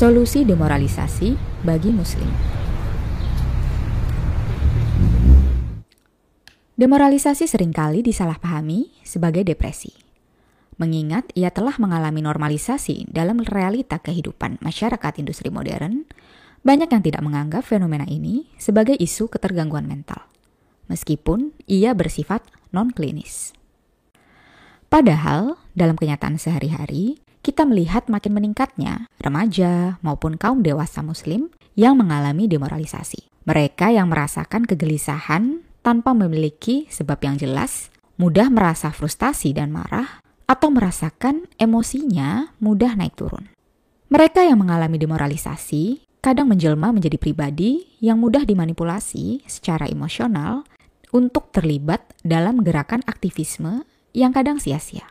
Solusi demoralisasi bagi Muslim. Demoralisasi sering kali disalahpahami sebagai depresi. Mengingat ia telah mengalami normalisasi dalam realita kehidupan masyarakat industri modern, banyak yang tidak menganggap fenomena ini sebagai isu ketergangguan mental, meskipun ia bersifat non-klinis. Padahal, dalam kenyataan sehari-hari, kita melihat makin meningkatnya remaja maupun kaum dewasa Muslim yang mengalami demoralisasi. Mereka yang merasakan kegelisahan tanpa memiliki sebab yang jelas, mudah merasa frustasi dan marah, atau merasakan emosinya mudah naik turun. Mereka yang mengalami demoralisasi kadang menjelma menjadi pribadi yang mudah dimanipulasi secara emosional untuk terlibat dalam gerakan aktivisme yang kadang sia-sia.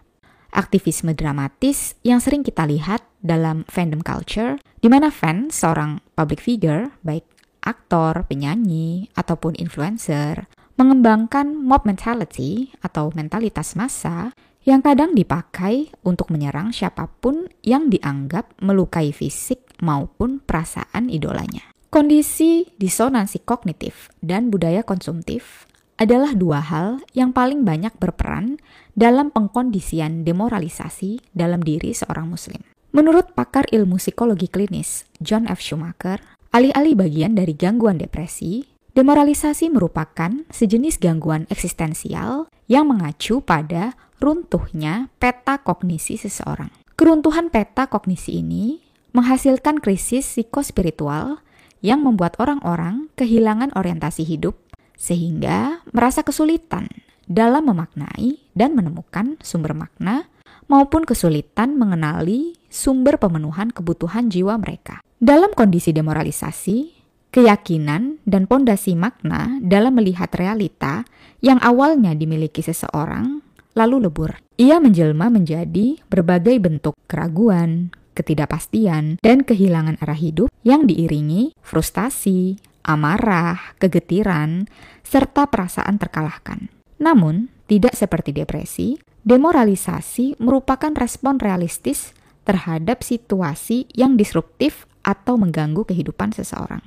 Aktivisme dramatis yang sering kita lihat dalam fandom culture, di mana fans seorang public figure, baik aktor, penyanyi, ataupun influencer, mengembangkan mob mentality atau mentalitas massa yang kadang dipakai untuk menyerang siapa pun yang dianggap melukai fisik maupun perasaan idolanya. Kondisi disonansi kognitif dan budaya konsumtif adalah dua hal yang paling banyak berperan dalam pengkondisian demoralisasi dalam diri seorang muslim. Menurut pakar ilmu psikologi klinis John F. Schumacher, alih-alih bagian dari gangguan depresi, demoralisasi merupakan sejenis gangguan eksistensial yang mengacu pada runtuhnya peta kognisi seseorang. Keruntuhan peta kognisi ini menghasilkan krisis psikospiritual yang membuat orang-orang kehilangan orientasi hidup sehingga merasa kesulitan dalam memaknai dan menemukan sumber makna maupun kesulitan mengenali sumber pemenuhan kebutuhan jiwa mereka. Dalam kondisi demoralisasi, keyakinan dan pondasi makna dalam melihat realita yang awalnya dimiliki seseorang lalu lebur. Ia menjelma menjadi berbagai bentuk keraguan, ketidakpastian, dan kehilangan arah hidup yang diiringi frustasi, amarah, kegetiran, serta perasaan terkalahkan. Namun, tidak seperti depresi, demoralisasi merupakan respon realistis terhadap situasi yang disruptif atau mengganggu kehidupan seseorang.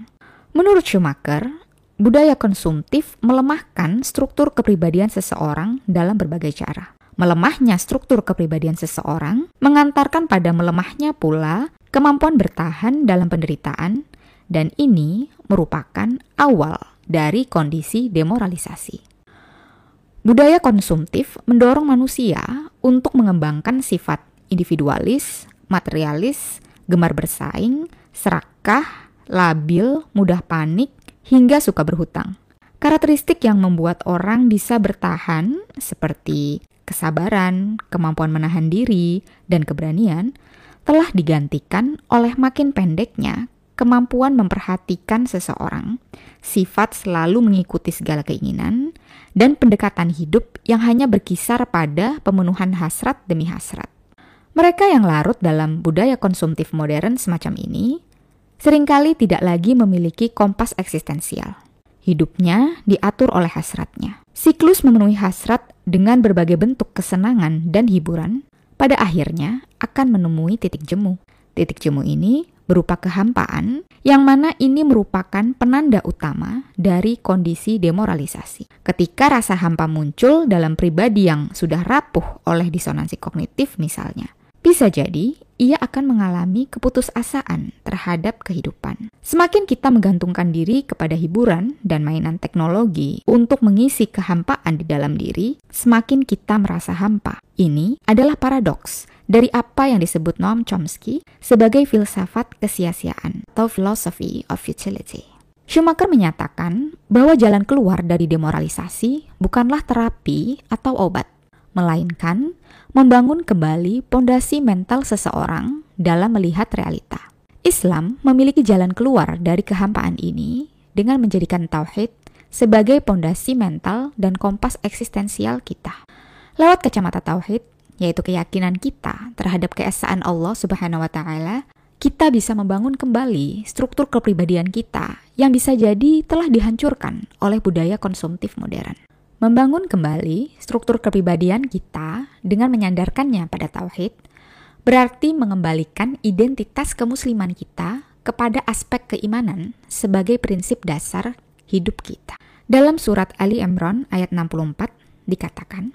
Menurut Schumacher, Budaya konsumtif melemahkan struktur kepribadian seseorang dalam berbagai cara. Melemahnya struktur kepribadian seseorang mengantarkan pada melemahnya pula kemampuan bertahan dalam penderitaan, dan ini merupakan awal dari kondisi demoralisasi. Budaya konsumtif mendorong manusia untuk mengembangkan sifat individualis, materialis, gemar bersaing, serakah, labil, mudah panik, hingga suka berhutang. Karakteristik yang membuat orang bisa bertahan seperti kesabaran, kemampuan menahan diri, dan keberanian telah digantikan oleh makin pendeknya kemampuan memperhatikan seseorang, sifat selalu mengikuti segala keinginan, dan pendekatan hidup yang hanya berkisar pada pemenuhan hasrat demi hasrat. Mereka yang larut dalam budaya konsumtif modern semacam ini sering kali tidak lagi memiliki kompas eksistensial. Hidupnya diatur oleh hasratnya. Siklus memenuhi hasrat dengan berbagai bentuk kesenangan dan hiburan pada akhirnya akan menemui titik jemu. Titik jemu ini berupa kehampaan, yang mana ini merupakan penanda utama dari kondisi demoralisasi. Ketika rasa hampa muncul dalam pribadi yang sudah rapuh oleh disonansi kognitif misalnya, bisa jadi ia akan mengalami keputusasaan terhadap kehidupan. Semakin kita menggantungkan diri kepada hiburan dan mainan teknologi untuk mengisi kehampaan di dalam diri, semakin kita merasa hampa. Ini adalah paradoks dari apa yang disebut Noam Chomsky sebagai filsafat kesia-siaan atau philosophy of futility. Schumacher menyatakan bahwa jalan keluar dari demoralisasi bukanlah terapi atau obat, melainkan membangun kembali pondasi mental seseorang dalam melihat realita. Islam memiliki jalan keluar dari kehampaan ini dengan menjadikan tauhid sebagai pondasi mental dan kompas eksistensial kita. Lewat kacamata tauhid, yaitu keyakinan kita terhadap keesaan Allah Subhanahu wa taala, kita bisa membangun kembali struktur kepribadian kita yang bisa jadi telah dihancurkan oleh budaya konsumtif modern. Membangun kembali struktur kepribadian kita dengan menyandarkannya pada tauhid berarti mengembalikan identitas kemusliman kita kepada aspek keimanan sebagai prinsip dasar hidup kita. Dalam surat Ali Imran ayat 64 dikatakan,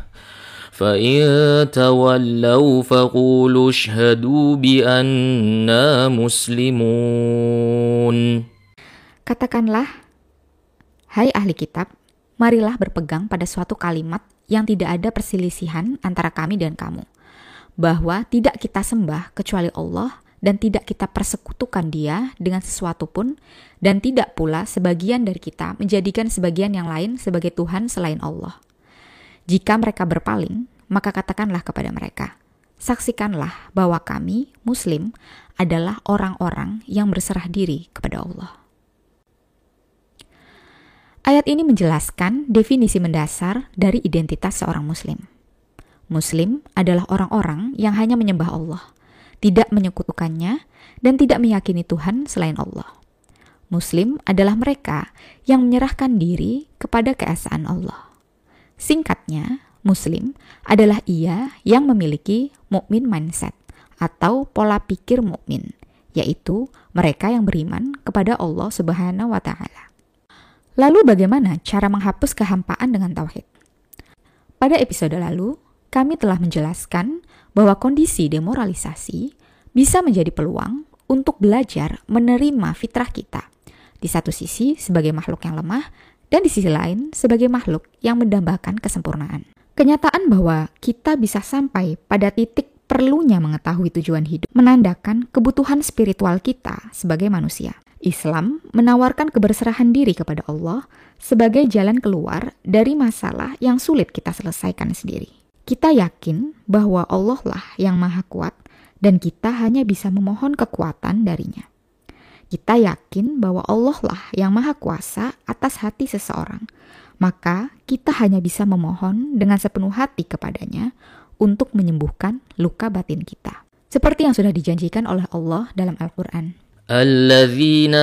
فان تولوا فقولوا اشهدوا بانا مسلمون Katakanlah, hai ahli kitab, marilah berpegang pada suatu kalimat yang tidak ada perselisihan antara kami dan kamu, bahwa tidak kita sembah kecuali Allah dan tidak kita persekutukan dia dengan sesuatu pun, dan tidak pula sebagian dari kita menjadikan sebagian yang lain sebagai Tuhan selain Allah. Jika mereka berpaling, maka katakanlah kepada mereka, saksikanlah bahwa kami, Muslim, adalah orang-orang yang berserah diri kepada Allah. Ayat ini menjelaskan definisi mendasar dari identitas seorang Muslim. Muslim adalah orang-orang yang hanya menyembah Allah – tidak menyekutukannya, dan tidak meyakini Tuhan selain Allah. Muslim adalah mereka yang menyerahkan diri kepada keesaan Allah. Singkatnya, Muslim adalah ia yang memiliki mukmin mindset atau pola pikir mukmin, yaitu mereka yang beriman kepada Allah Subhanahu wa taala. Lalu bagaimana cara menghapus kehampaan dengan tauhid? Pada episode lalu, kami telah menjelaskan bahwa kondisi demoralisasi bisa menjadi peluang untuk belajar menerima fitrah kita. Di satu sisi sebagai makhluk yang lemah, dan di sisi lain sebagai makhluk yang mendambakan kesempurnaan. Kenyataan bahwa kita bisa sampai pada titik perlunya mengetahui tujuan hidup menandakan kebutuhan spiritual kita sebagai manusia. Islam menawarkan keberserahan diri kepada Allah sebagai jalan keluar dari masalah yang sulit kita selesaikan sendiri. Kita yakin bahwa Allah lah yang maha kuat dan kita hanya bisa memohon kekuatan darinya. Kita yakin bahwa Allah lah yang maha kuasa atas hati seseorang Maka kita hanya bisa memohon dengan sepenuh hati kepadanya untuk menyembuhkan luka batin kita. Seperti yang sudah dijanjikan oleh Allah dalam Al-Quran. الذين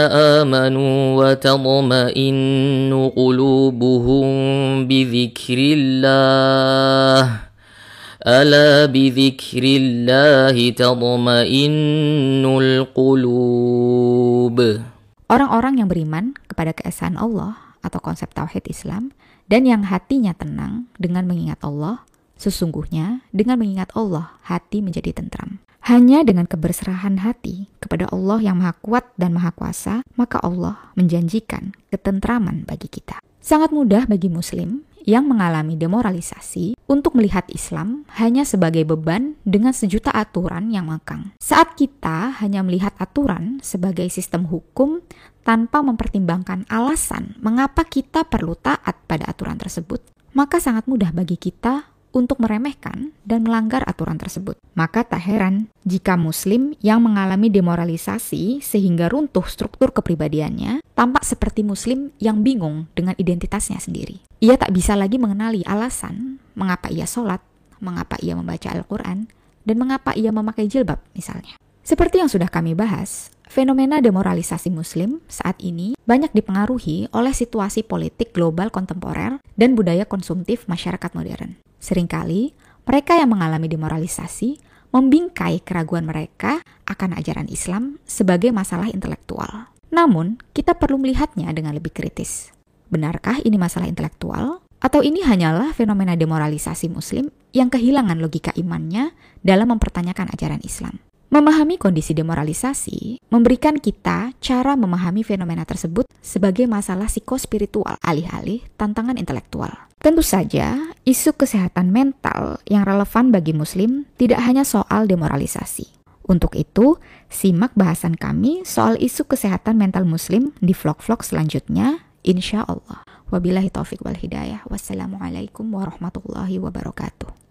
آمنوا وتطمئن قلوبهم بذكر الله ألا بذكر الله تطمئن القلوب Orang-orang yang beriman kepada keesaan Allah atau konsep tauhid Islam dan yang hatinya tenang dengan mengingat Allah, sesungguhnya dengan mengingat Allah hati menjadi tentram. Hanya dengan keberserahan hati kepada Allah yang Maha Kuat dan Maha Kuasa, maka Allah menjanjikan ketentraman bagi kita. Sangat mudah bagi Muslim yang mengalami demoralisasi untuk melihat Islam hanya sebagai beban dengan sejuta aturan yang mengekang. Saat kita hanya melihat aturan sebagai sistem hukum tanpa mempertimbangkan alasan mengapa kita perlu taat pada aturan tersebut, maka sangat mudah bagi kita untuk meremehkan dan melanggar aturan tersebut. Maka tak heran jika muslim yang mengalami demoralisasi sehingga runtuh struktur kepribadiannya tampak seperti muslim yang bingung dengan identitasnya sendiri. Ia tak bisa lagi mengenali alasan mengapa ia sholat, mengapa ia membaca Al-Quran, dan mengapa ia memakai jilbab misalnya. Seperti yang sudah kami bahas, fenomena demoralisasi muslim saat ini banyak dipengaruhi oleh situasi politik global kontemporer dan budaya konsumtif masyarakat modern. Seringkali, mereka yang mengalami demoralisasi membingkai keraguan mereka akan ajaran Islam sebagai masalah intelektual. Namun, kita perlu melihatnya dengan lebih kritis. Benarkah ini masalah intelektual? Atau ini hanyalah fenomena demoralisasi muslim yang kehilangan logika imannya dalam mempertanyakan ajaran Islam? Memahami kondisi demoralisasi memberikan kita cara memahami fenomena tersebut sebagai masalah psikospiritual alih-alih tantangan intelektual. Tentu saja, isu kesehatan mental yang relevan bagi muslim tidak hanya soal demoralisasi. Untuk itu, simak bahasan kami soal isu kesehatan mental muslim di vlog-vlog selanjutnya, insya Allah. Wabillahi taufiq wal hidayah. Wassalamualaikum warahmatullahi wabarakatuh.